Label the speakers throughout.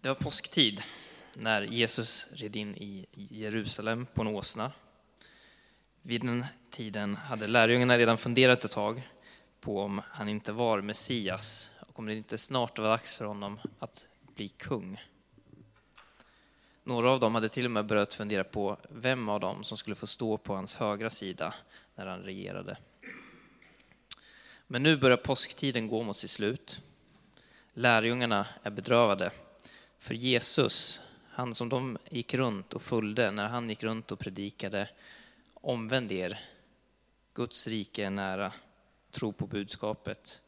Speaker 1: Det var påsktid när Jesus red in i Jerusalem på en åsna. Vid den tiden hade lärjungarna redan funderat ett tag på om han inte var Messias och om det inte snart var dags för honom att bli kung. Några av dem hade till och med börjat fundera på vem av dem som skulle få stå på hans högra sida när han regerade. Men nu börjar påsktiden gå mot sitt slut. Lärjungarna är bedrövade för Jesus, han som de gick runt och följde när han gick runt och predikade, omvänd er, Guds rike är nära, tro på budskapet.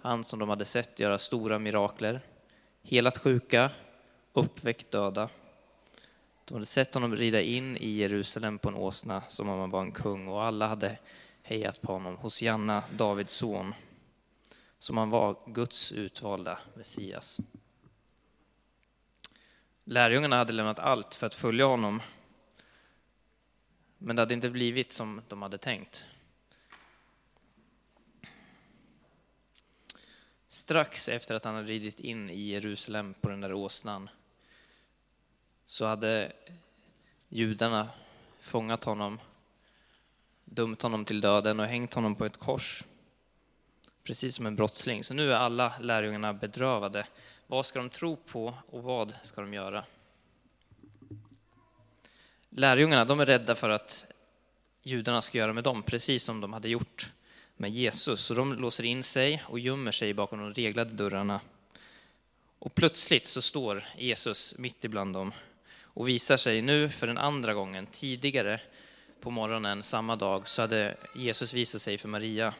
Speaker 1: Han som de hade sett göra stora mirakler, helat sjuka, uppväckt döda. De hade sett honom rida in i Jerusalem på en åsna som om han var en kung och alla hade hejat på honom, Hosianna, Davids son, som han var Guds utvalda Messias. Lärjungarna hade lämnat allt för att följa honom. Men det hade inte blivit som de hade tänkt. Strax efter att han hade ridit in i Jerusalem på den där åsnan så hade judarna fångat honom, dömt honom till döden och hängt honom på ett kors. Precis som en brottsling. Så nu är alla lärjungarna bedrövade vad ska de tro på och vad ska de göra? Lärjungarna de är rädda för att judarna ska göra med dem precis som de hade gjort med Jesus. Så de låser in sig och gömmer sig bakom de reglade dörrarna. Och plötsligt så står Jesus mitt ibland dem och visar sig nu för den andra gången. Tidigare på morgonen samma dag så hade Jesus visat sig för Maria.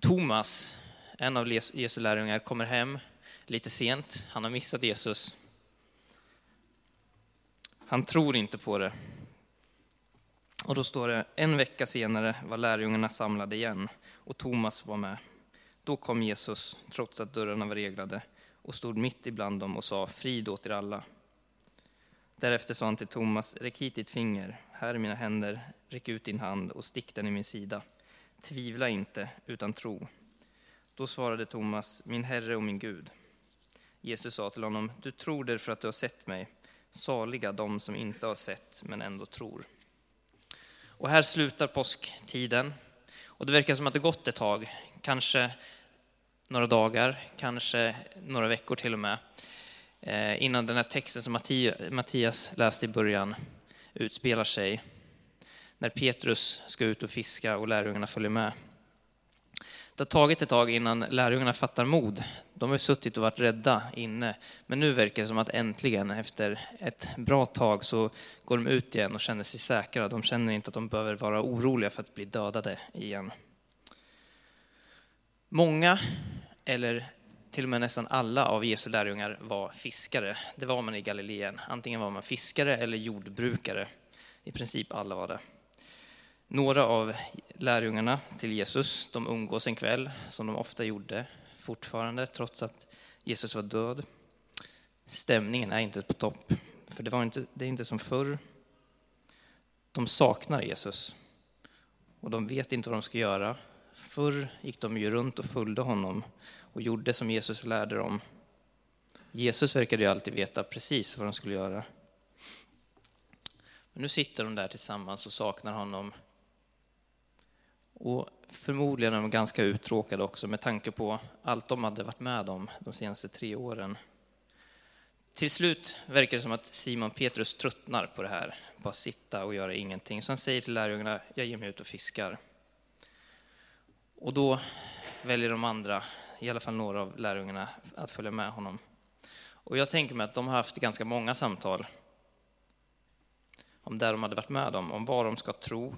Speaker 1: Thomas, en av Jesu lärjungar, kommer hem lite sent. Han har missat Jesus. Han tror inte på det. Och då står det, en vecka senare var lärjungarna samlade igen och Thomas var med. Då kom Jesus, trots att dörrarna var reglade, och stod mitt ibland dem och sa, frid åt er alla. Därefter sa han till Thomas, räck hit ditt finger, här är mina händer, räck ut din hand och stick den i min sida. Tvivla inte, utan tro. Då svarade Thomas, min Herre och min Gud. Jesus sa till honom, du tror därför att du har sett mig. Saliga de som inte har sett men ändå tror. Och här slutar påsktiden. Och det verkar som att det gått ett tag, kanske några dagar, kanske några veckor till och med, eh, innan den här texten som Mattias läste i början utspelar sig. När Petrus ska ut och fiska och lärjungarna följer med. Det har tagit ett tag innan lärjungarna fattar mod. De har suttit och varit rädda inne, men nu verkar det som att äntligen, efter ett bra tag, så går de ut igen och känner sig säkra. De känner inte att de behöver vara oroliga för att bli dödade igen. Många, eller till och med nästan alla av Jesu lärjungar var fiskare. Det var man i Galileen. Antingen var man fiskare eller jordbrukare. I princip alla var det. Några av lärjungarna till Jesus, de umgås en kväll, som de ofta gjorde fortfarande, trots att Jesus var död. Stämningen är inte på topp, för det, var inte, det är inte som förr. De saknar Jesus och de vet inte vad de ska göra. Förr gick de ju runt och följde honom och gjorde som Jesus lärde dem. Jesus verkade ju alltid veta precis vad de skulle göra. Men nu sitter de där tillsammans och saknar honom och förmodligen är de ganska uttråkade också med tanke på allt de hade varit med om de senaste tre åren. Till slut verkar det som att Simon Petrus tröttnar på det här, bara sitta och göra ingenting. Så han säger till lärjungarna, jag ger mig ut och fiskar. Och då väljer de andra, i alla fall några av lärjungarna, att följa med honom. Och jag tänker mig att de har haft ganska många samtal om det de hade varit med om, om vad de ska tro,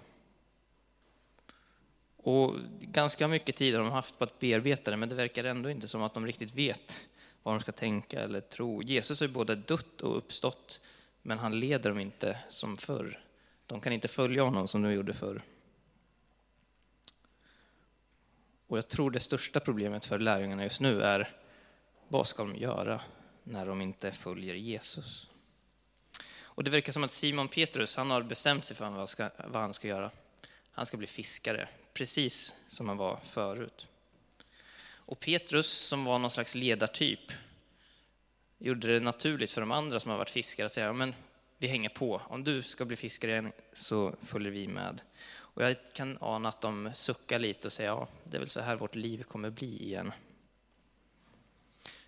Speaker 1: och ganska mycket tid har de haft på att bearbeta det, men det verkar ändå inte som att de riktigt vet vad de ska tänka eller tro. Jesus har ju både dött och uppstått, men han leder dem inte som förr. De kan inte följa honom som de gjorde förr. Och jag tror det största problemet för lärjungarna just nu är, vad ska de göra när de inte följer Jesus? Och det verkar som att Simon Petrus, han har bestämt sig för vad, ska, vad han ska göra. Han ska bli fiskare precis som han var förut. Och Petrus, som var någon slags ledartyp, gjorde det naturligt för de andra som har varit fiskare att säga, ja, men vi hänger på. Om du ska bli fiskare igen så följer vi med. Och jag kan ana att de suckar lite och säger, ja, det är väl så här vårt liv kommer bli igen.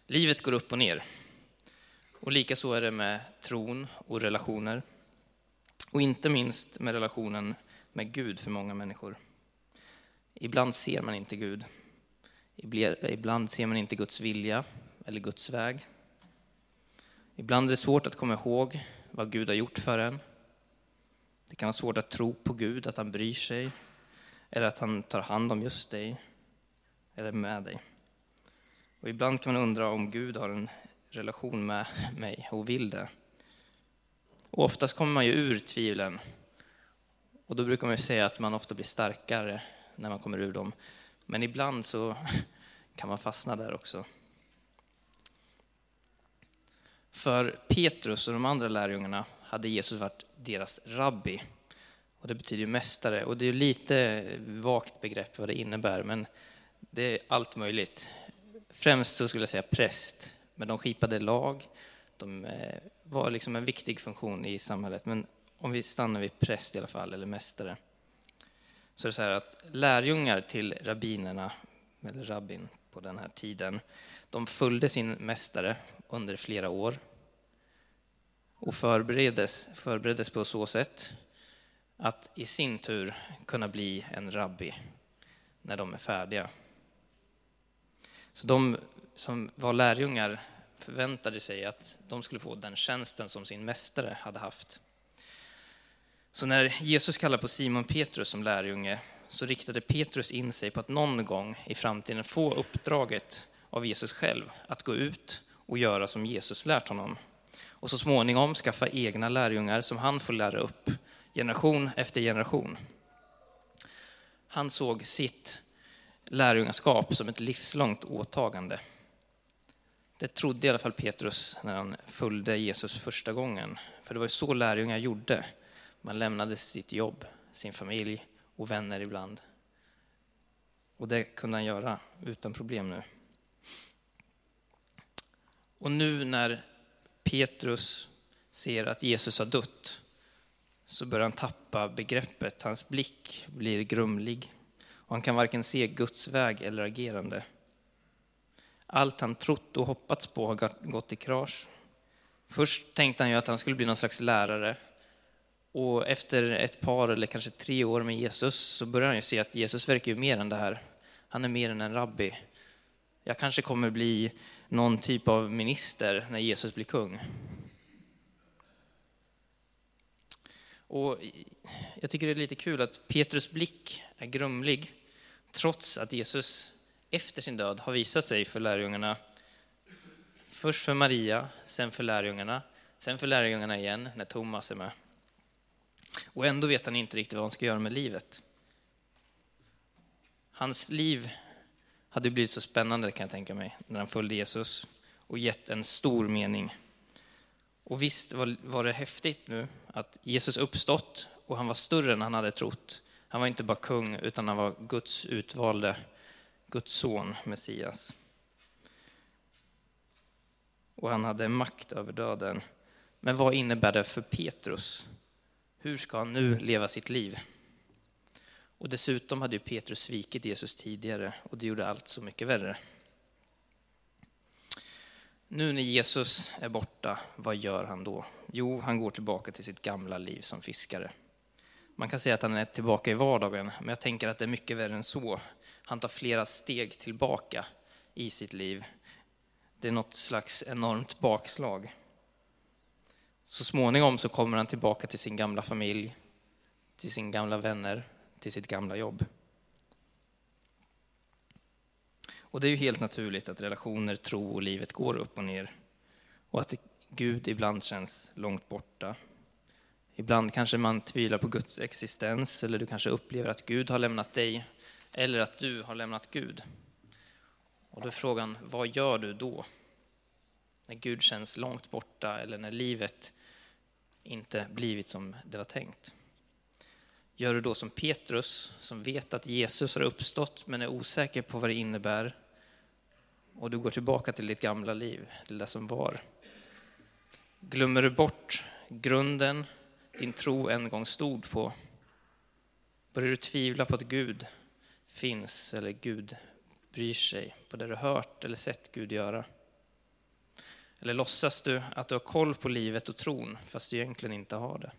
Speaker 1: Livet går upp och ner. Och lika så är det med tron och relationer. Och inte minst med relationen med Gud för många människor. Ibland ser man inte Gud. Ibland ser man inte Guds vilja eller Guds väg. Ibland är det svårt att komma ihåg vad Gud har gjort för en. Det kan vara svårt att tro på Gud, att han bryr sig, eller att han tar hand om just dig, eller med dig. Och ibland kan man undra om Gud har en relation med mig och vill det. Och oftast kommer man ju ur tvivlen. Och då brukar man ju säga att man ofta blir starkare när man kommer ur dem. Men ibland så kan man fastna där också. För Petrus och de andra lärjungarna hade Jesus varit deras rabbi. Och det betyder ju mästare. Och det är lite vagt begrepp vad det innebär, men det är allt möjligt. Främst så skulle jag säga präst, men de skipade lag. De eh, var liksom en viktig funktion i samhället. Men om vi stannar vid präst i alla fall, eller mästare, så är det så här att lärjungar till rabbinerna, eller rabbin på den här tiden, de följde sin mästare under flera år och förbereddes, förbereddes på så sätt att i sin tur kunna bli en rabbi när de är färdiga. Så de som var lärjungar förväntade sig att de skulle få den tjänsten som sin mästare hade haft. Så när Jesus kallar på Simon Petrus som lärjunge så riktade Petrus in sig på att någon gång i framtiden få uppdraget av Jesus själv att gå ut och göra som Jesus lärt honom. Och så småningom skaffa egna lärjungar som han får lära upp, generation efter generation. Han såg sitt lärjungaskap som ett livslångt åtagande. Det trodde i alla fall Petrus när han följde Jesus första gången. För det var ju så lärjungar gjorde. Man lämnade sitt jobb, sin familj och vänner ibland. Och det kunde han göra utan problem nu. Och nu när Petrus ser att Jesus har dött så börjar han tappa begreppet. Hans blick blir grumlig och han kan varken se Guds väg eller agerande. Allt han trott och hoppats på har gått i krasch. Först tänkte han ju att han skulle bli någon slags lärare. Och efter ett par eller kanske tre år med Jesus så börjar han ju se att Jesus verkar ju mer än det här. Han är mer än en rabbi. Jag kanske kommer bli någon typ av minister när Jesus blir kung. Och jag tycker det är lite kul att Petrus blick är grumlig trots att Jesus efter sin död har visat sig för lärjungarna. Först för Maria, sen för lärjungarna, sen för lärjungarna igen när Thomas är med. Och ändå vet han inte riktigt vad han ska göra med livet. Hans liv hade blivit så spännande kan jag tänka mig, när han följde Jesus och gett en stor mening. Och visst var, var det häftigt nu att Jesus uppstått och han var större än han hade trott. Han var inte bara kung, utan han var Guds utvalde, Guds son, Messias. Och han hade makt över döden. Men vad innebär det för Petrus? Hur ska han nu leva sitt liv? Och dessutom hade ju Petrus svikit Jesus tidigare och det gjorde allt så mycket värre. Nu när Jesus är borta, vad gör han då? Jo, han går tillbaka till sitt gamla liv som fiskare. Man kan säga att han är tillbaka i vardagen, men jag tänker att det är mycket värre än så. Han tar flera steg tillbaka i sitt liv. Det är något slags enormt bakslag. Så småningom så kommer han tillbaka till sin gamla familj, till sina gamla vänner, till sitt gamla jobb. Och det är ju helt naturligt att relationer, tro och livet går upp och ner. Och att Gud ibland känns långt borta. Ibland kanske man tvivlar på Guds existens, eller du kanske upplever att Gud har lämnat dig, eller att du har lämnat Gud. Och då är frågan, vad gör du då? När Gud känns långt borta, eller när livet inte blivit som det var tänkt. Gör du då som Petrus, som vet att Jesus har uppstått men är osäker på vad det innebär. Och du går tillbaka till ditt gamla liv, till det som var. Glömmer du bort grunden din tro en gång stod på? Börjar du tvivla på att Gud finns eller Gud bryr sig på det du hört eller sett Gud göra? Eller låtsas du att du har koll på livet och tron fast du egentligen inte har det?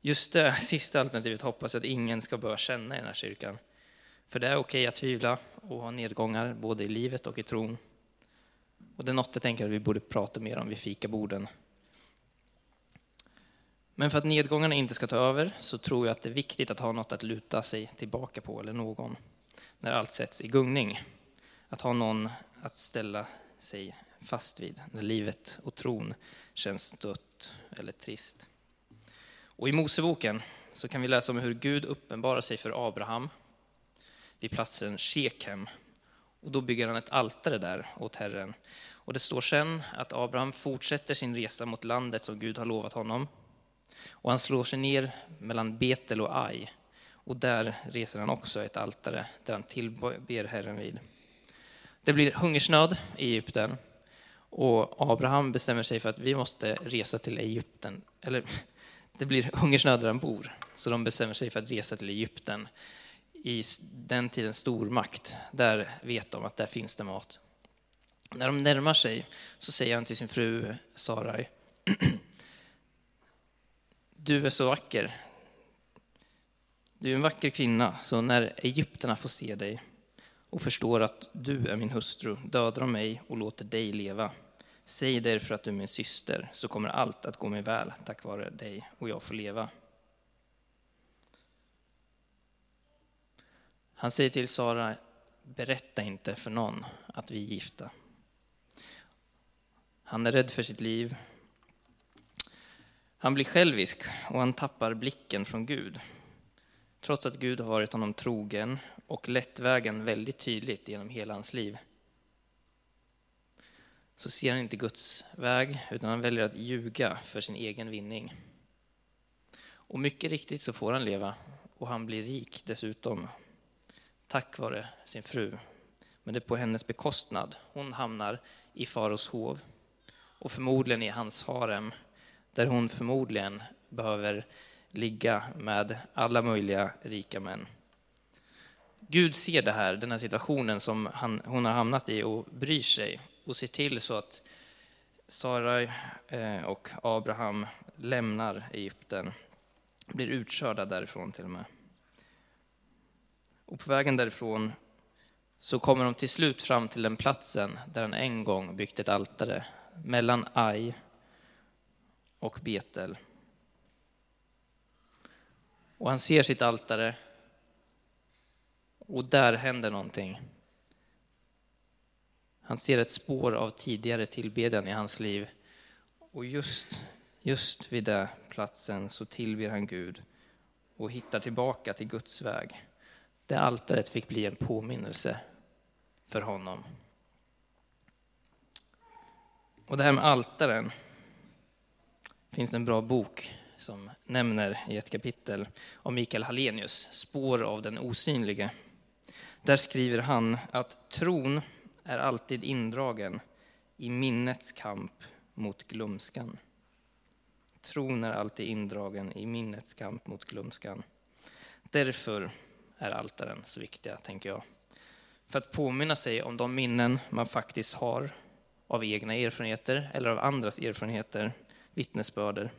Speaker 1: Just det sista alternativet hoppas jag att ingen ska behöva känna i den här kyrkan. För det är okej att tvivla och ha nedgångar både i livet och i tron. Och det är något jag tänker att vi borde prata mer om vid fikaborden. Men för att nedgångarna inte ska ta över så tror jag att det är viktigt att ha något att luta sig tillbaka på, eller någon, när allt sätts i gungning. Att ha någon att ställa sig fast vid när livet och tron känns dött eller trist. Och i Moseboken så kan vi läsa om hur Gud uppenbarar sig för Abraham vid platsen Shekem. Och då bygger han ett altare där åt Herren. Och det står sen att Abraham fortsätter sin resa mot landet som Gud har lovat honom. Och han slår sig ner mellan Betel och Ai. Och där reser han också ett altare där han tillber Herren vid. Det blir hungersnöd i Egypten. Och Abraham bestämmer sig för att vi måste resa till Egypten. Eller det blir hungersnöd där han bor. Så de bestämmer sig för att resa till Egypten. I den tidens stormakt. Där vet de att där finns det mat. När de närmar sig så säger han till sin fru Sarai. Du är så vacker. Du är en vacker kvinna, så när egyptierna får se dig och förstår att du är min hustru dödar de mig och låter dig leva. Säg därför att du är min syster, så kommer allt att gå mig väl tack vare dig och jag får leva. Han säger till Sara, berätta inte för någon att vi är gifta. Han är rädd för sitt liv. Han blir självisk och han tappar blicken från Gud. Trots att Gud har varit honom trogen och lett vägen väldigt tydligt genom hela hans liv. Så ser han inte Guds väg, utan han väljer att ljuga för sin egen vinning. Och mycket riktigt så får han leva, och han blir rik dessutom, tack vare sin fru. Men det är på hennes bekostnad. Hon hamnar i faros hov och förmodligen i hans harem, där hon förmodligen behöver ligga med alla möjliga rika män. Gud ser det här, den här situationen som han, hon har hamnat i och bryr sig och ser till så att Sarai eh, och Abraham lämnar Egypten, blir utkörda därifrån till och med. Och på vägen därifrån så kommer de till slut fram till den platsen där han en gång byggt ett altare mellan Ai och Betel. Och han ser sitt altare och där händer någonting. Han ser ett spår av tidigare tillbedjan i hans liv. Och just, just vid den platsen så tillber han Gud och hittar tillbaka till Guds väg. Det altaret fick bli en påminnelse för honom. Och det här med altaren finns det en bra bok som nämner i ett kapitel om Mikael Hallenius, Spår av den osynlige. Där skriver han att tron är alltid indragen i minnets kamp mot glömskan. Tron är alltid indragen i minnets kamp mot glömskan. Därför är altaren så viktiga, tänker jag. För att påminna sig om de minnen man faktiskt har av egna erfarenheter eller av andras erfarenheter, vittnesbörder.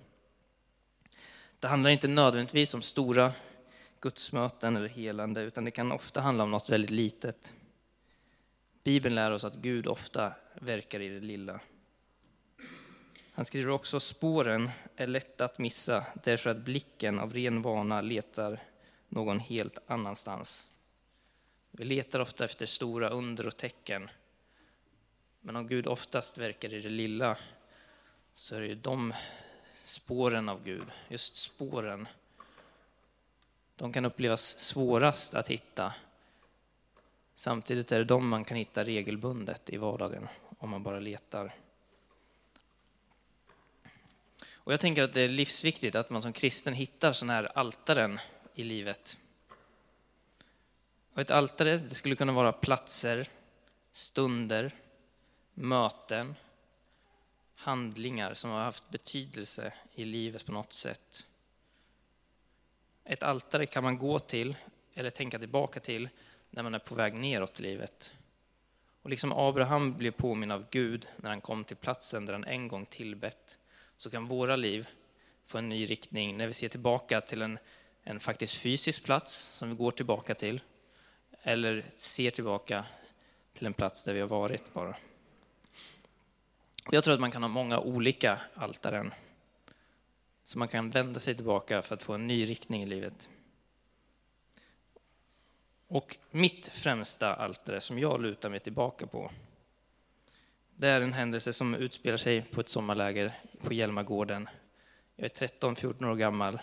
Speaker 1: Det handlar inte nödvändigtvis om stora gudsmöten eller helande, utan det kan ofta handla om något väldigt litet. Bibeln lär oss att Gud ofta verkar i det lilla. Han skriver också spåren är lätta att missa därför att blicken av ren vana letar någon helt annanstans. Vi letar ofta efter stora under och tecken. Men om Gud oftast verkar i det lilla så är det ju de spåren av Gud, just spåren, de kan upplevas svårast att hitta Samtidigt är det de man kan hitta regelbundet i vardagen om man bara letar. Och jag tänker att det är livsviktigt att man som kristen hittar sådana här altaren i livet. Och ett altare det skulle kunna vara platser, stunder, möten, handlingar som har haft betydelse i livet på något sätt. Ett altare kan man gå till eller tänka tillbaka till när man är på väg neråt i livet. Och liksom Abraham blev påminn av Gud när han kom till platsen där han en gång tillbett, så kan våra liv få en ny riktning när vi ser tillbaka till en, en faktiskt fysisk plats som vi går tillbaka till, eller ser tillbaka till en plats där vi har varit bara. Jag tror att man kan ha många olika altaren. Så man kan vända sig tillbaka för att få en ny riktning i livet. Och mitt främsta altare som jag lutar mig tillbaka på, det är en händelse som utspelar sig på ett sommarläger på Hjälmagården. Jag är 13-14 år gammal.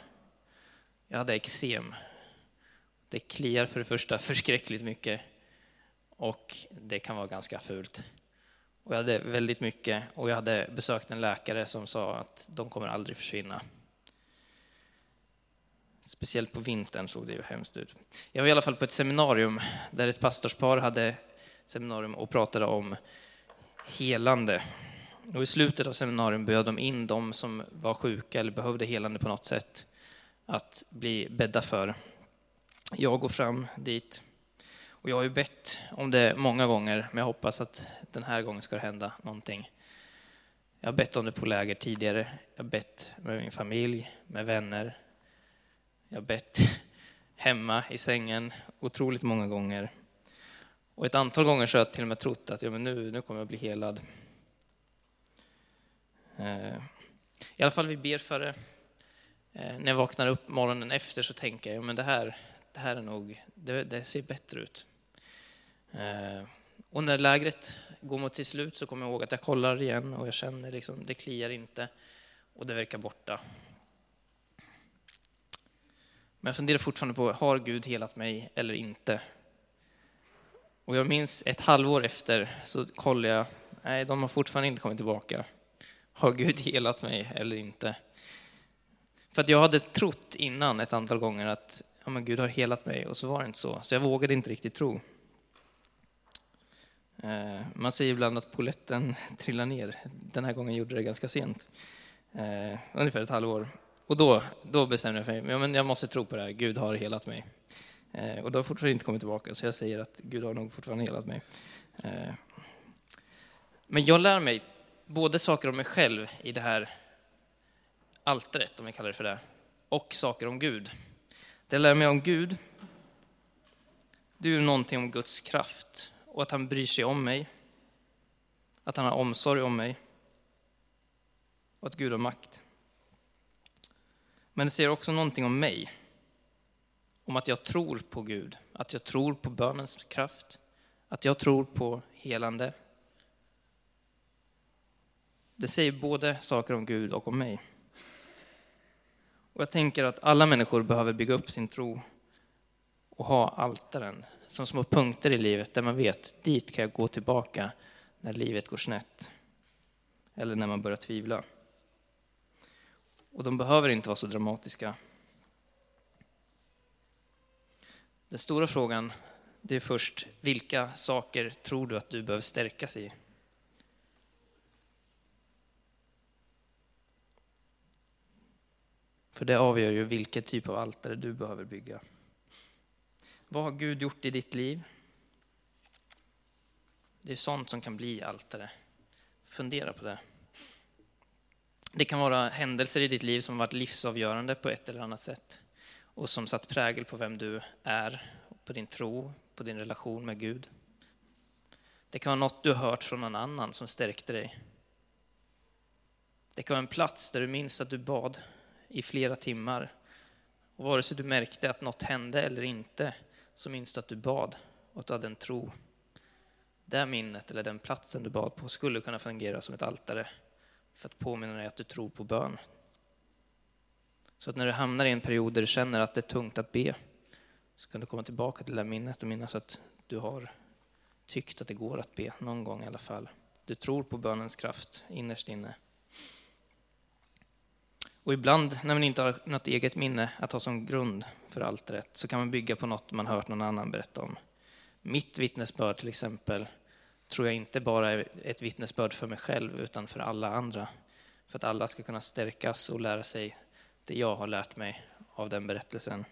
Speaker 1: Jag hade eksem. Det kliar för det första förskräckligt mycket och det kan vara ganska fult. Och jag hade väldigt mycket och jag hade besökt en läkare som sa att de kommer aldrig försvinna. Speciellt på vintern såg det ju hemskt ut. Jag var i alla fall på ett seminarium där ett pastorspar hade seminarium och pratade om helande. Och I slutet av seminarium bjöd de in de som var sjuka eller behövde helande på något sätt att bli bädda för. Jag går fram dit och jag har ju bett om det många gånger, men jag hoppas att den här gången ska det hända någonting. Jag har bett om det på läger tidigare. Jag har bett med min familj, med vänner. Jag har bett hemma i sängen otroligt många gånger. Och ett antal gånger så har jag till och med trott att ja, men nu, nu kommer jag bli helad. Eh, I alla fall vi ber för det. Eh, när jag vaknar upp morgonen efter så tänker jag, ja, men det här, det här är nog, det, det ser bättre ut. Eh, och när lägret går mot till slut så kommer jag ihåg att jag kollar igen och jag känner liksom, det kliar inte och det verkar borta. Men jag funderar fortfarande på, har Gud helat mig eller inte? Och jag minns ett halvår efter så kollar jag, nej de har fortfarande inte kommit tillbaka. Har Gud helat mig eller inte? För att jag hade trott innan ett antal gånger att ja, men Gud har helat mig och så var det inte så. Så jag vågade inte riktigt tro. Eh, man säger ibland att poletten trillar ner. Den här gången gjorde det ganska sent. Eh, ungefär ett halvår. Och då, då bestämde jag mig, ja, men jag måste tro på det här, Gud har helat mig. Eh, och då har fortfarande inte kommit tillbaka, så jag säger att Gud har nog fortfarande helat mig. Men jag lär mig både saker om mig själv i det här altaret, om vi kallar det för det, och saker om Gud. Det jag lär mig om Gud, det är ju någonting om Guds kraft och att han bryr sig om mig. Att han har omsorg om mig. Och att Gud har makt. Men det säger också någonting om mig. Om att jag tror på Gud, att jag tror på bönens kraft, att jag tror på helande. Det säger både saker om Gud och om mig. Och jag tänker att alla människor behöver bygga upp sin tro och ha altaren som små punkter i livet där man vet, dit kan jag gå tillbaka när livet går snett. Eller när man börjar tvivla. Och de behöver inte vara så dramatiska. Den stora frågan, det är först, vilka saker tror du att du behöver stärkas i? För det avgör ju vilken typ av altare du behöver bygga. Vad har Gud gjort i ditt liv? Det är sånt som kan bli altare. Fundera på det. Det kan vara händelser i ditt liv som varit livsavgörande på ett eller annat sätt och som satt prägel på vem du är, på din tro, på din relation med Gud. Det kan vara något du har hört från någon annan som stärkte dig. Det kan vara en plats där du minns att du bad i flera timmar och vare sig du märkte att något hände eller inte så minns du att du bad och att du hade en tro. Det minnet, eller den platsen du bad på, skulle kunna fungera som ett altare för att påminna dig att du tror på bön. Så att när du hamnar i en period där du känner att det är tungt att be, så kan du komma tillbaka till det där minnet och minnas att du har tyckt att det går att be, någon gång i alla fall. Du tror på bönens kraft innerst inne. Och ibland när man inte har något eget minne att ha som grund för allt rätt så kan man bygga på något man hört någon annan berätta om. Mitt vittnesbörd till exempel tror jag inte bara är ett vittnesbörd för mig själv utan för alla andra. För att alla ska kunna stärkas och lära sig det jag har lärt mig av den berättelsen.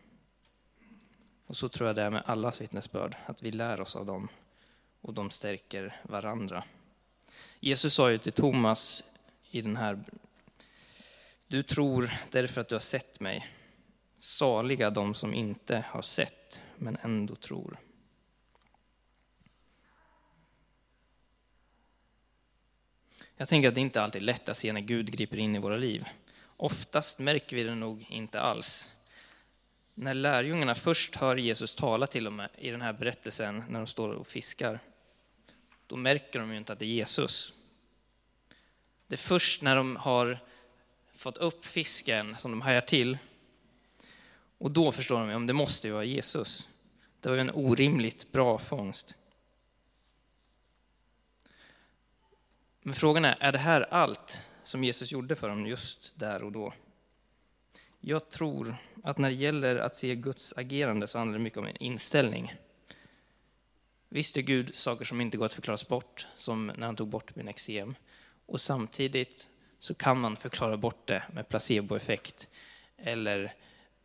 Speaker 1: Och så tror jag det är med allas vittnesbörd, att vi lär oss av dem och de stärker varandra. Jesus sa ju till Thomas i den här, du tror därför att du har sett mig. Saliga de som inte har sett, men ändå tror. Jag tänker att det inte alltid är lätt att se när Gud griper in i våra liv. Oftast märker vi det nog inte alls. När lärjungarna först hör Jesus tala till dem i den här berättelsen när de står och fiskar, då märker de ju inte att det är Jesus. Det är först när de har fått upp fisken som de hajar till, och då förstår de att det måste ju vara Jesus. Det var ju en orimligt bra fångst. Men frågan är, är det här allt som Jesus gjorde för dem just där och då? Jag tror att när det gäller att se Guds agerande så handlar det mycket om en inställning. Visst är Gud saker som inte går att förklaras bort, som när han tog bort min eksem. Och samtidigt så kan man förklara bort det med placeboeffekt eller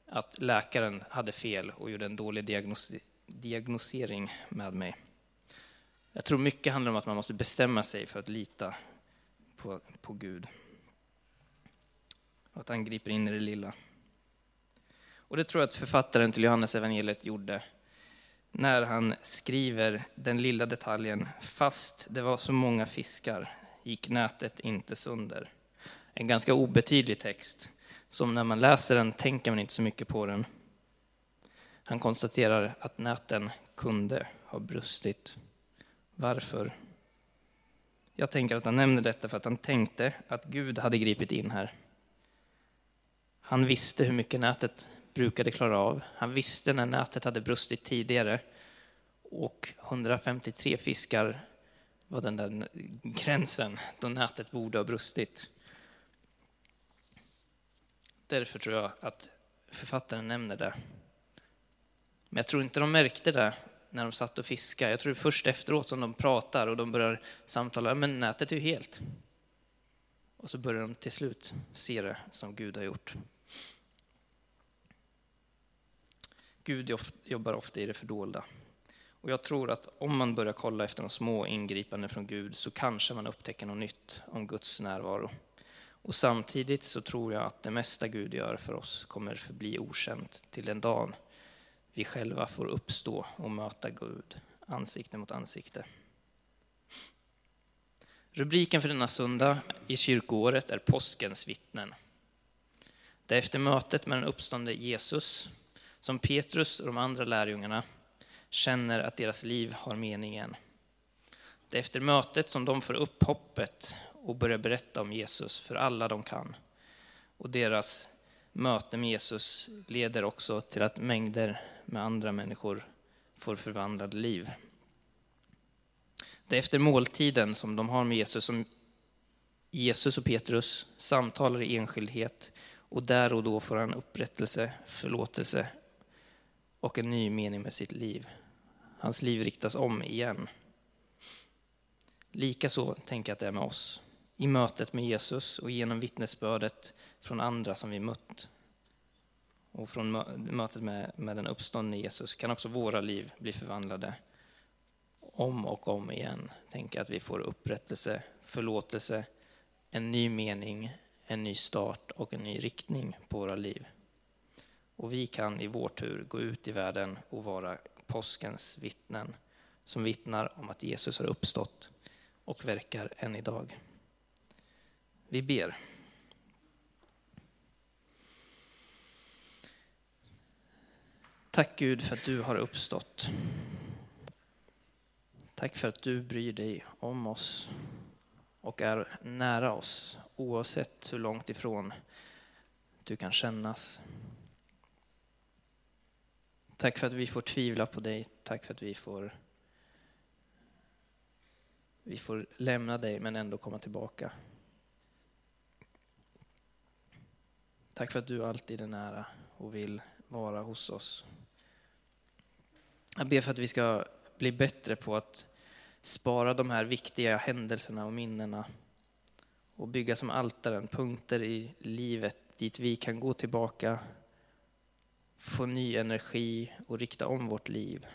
Speaker 1: att läkaren hade fel och gjorde en dålig diagnos diagnosering med mig. Jag tror mycket handlar om att man måste bestämma sig för att lita på, på Gud. Och att han griper in i det lilla. Och det tror jag att författaren till Johannes evangeliet gjorde när han skriver den lilla detaljen, fast det var så många fiskar gick nätet inte sönder. En ganska obetydlig text, som när man läser den tänker man inte så mycket på den. Han konstaterar att näten kunde ha brustit. Varför? Jag tänker att han nämner detta för att han tänkte att Gud hade gripit in här. Han visste hur mycket nätet brukade klara av. Han visste när nätet hade brustit tidigare. Och 153 fiskar var den där gränsen då nätet borde ha brustit. Därför tror jag att författaren nämner det. Men jag tror inte de märkte det när de satt och fiskade. Jag tror det är först efteråt som de pratar och de börjar samtala. Men nätet är ju helt. Och så börjar de till slut se det som Gud har gjort. Gud jobbar ofta i det fördolda. Och jag tror att om man börjar kolla efter de små ingripanden från Gud så kanske man upptäcker något nytt om Guds närvaro. Och samtidigt så tror jag att det mesta Gud gör för oss kommer förbli okänt till den dagen vi själva får uppstå och möta Gud ansikte mot ansikte. Rubriken för denna söndag i kyrkoåret är Påskens vittnen. Det är efter mötet med den uppståndne Jesus som Petrus och de andra lärjungarna känner att deras liv har meningen. Det är efter mötet som de får upp hoppet och börjar berätta om Jesus för alla de kan. Och deras möte med Jesus leder också till att mängder med andra människor får förvandlade liv. Det är efter måltiden som de har med Jesus som Jesus och Petrus samtalar i enskildhet och där och då får han upprättelse, förlåtelse och en ny mening med sitt liv. Hans liv riktas om igen. Likaså tänker jag att det är med oss. I mötet med Jesus och genom vittnesbördet från andra som vi mött och från mötet med, med den uppståndne Jesus kan också våra liv bli förvandlade om och om igen. Tänk att vi får upprättelse, förlåtelse, en ny mening, en ny start och en ny riktning på våra liv. Och vi kan i vår tur gå ut i världen och vara påskens vittnen som vittnar om att Jesus har uppstått och verkar än idag. Vi ber. Tack Gud för att du har uppstått. Tack för att du bryr dig om oss och är nära oss oavsett hur långt ifrån du kan kännas. Tack för att vi får tvivla på dig. Tack för att vi får, vi får lämna dig men ändå komma tillbaka. Tack för att du alltid är nära och vill vara hos oss. Jag ber för att vi ska bli bättre på att spara de här viktiga händelserna och minnena och bygga som altaren, punkter i livet dit vi kan gå tillbaka, få ny energi och rikta om vårt liv.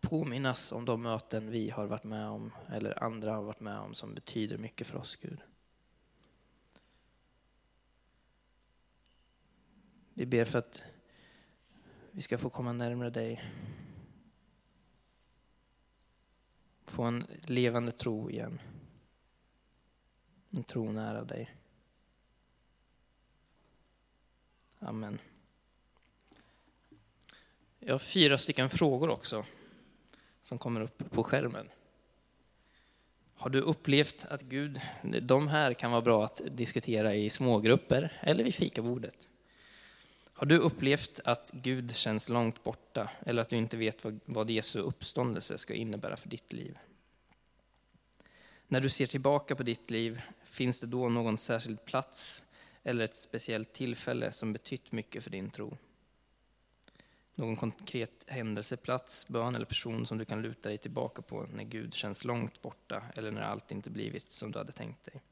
Speaker 1: Påminnas om de möten vi har varit med om eller andra har varit med om som betyder mycket för oss, Gud. Vi ber för att vi ska få komma närmare dig. Få en levande tro igen. En tro nära dig. Amen. Jag har fyra stycken frågor också som kommer upp på skärmen. Har du upplevt att Gud, de här kan vara bra att diskutera i smågrupper eller vid fikabordet. Har du upplevt att Gud känns långt borta eller att du inte vet vad, vad Jesu uppståndelse ska innebära för ditt liv? När du ser tillbaka på ditt liv, finns det då någon särskild plats eller ett speciellt tillfälle som betytt mycket för din tro? Någon konkret händelseplats, bön eller person som du kan luta dig tillbaka på när Gud känns långt borta eller när allt inte blivit som du hade tänkt dig?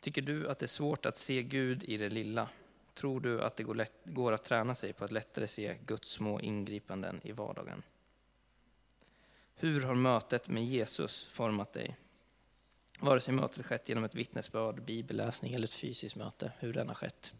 Speaker 1: Tycker du att det är svårt att se Gud i det lilla? Tror du att det går, lätt, går att träna sig på att lättare se Guds små ingripanden i vardagen? Hur har mötet med Jesus format dig? Vare sig mötet skett genom ett vittnesbörd, bibelläsning eller ett fysiskt möte, hur den har skett.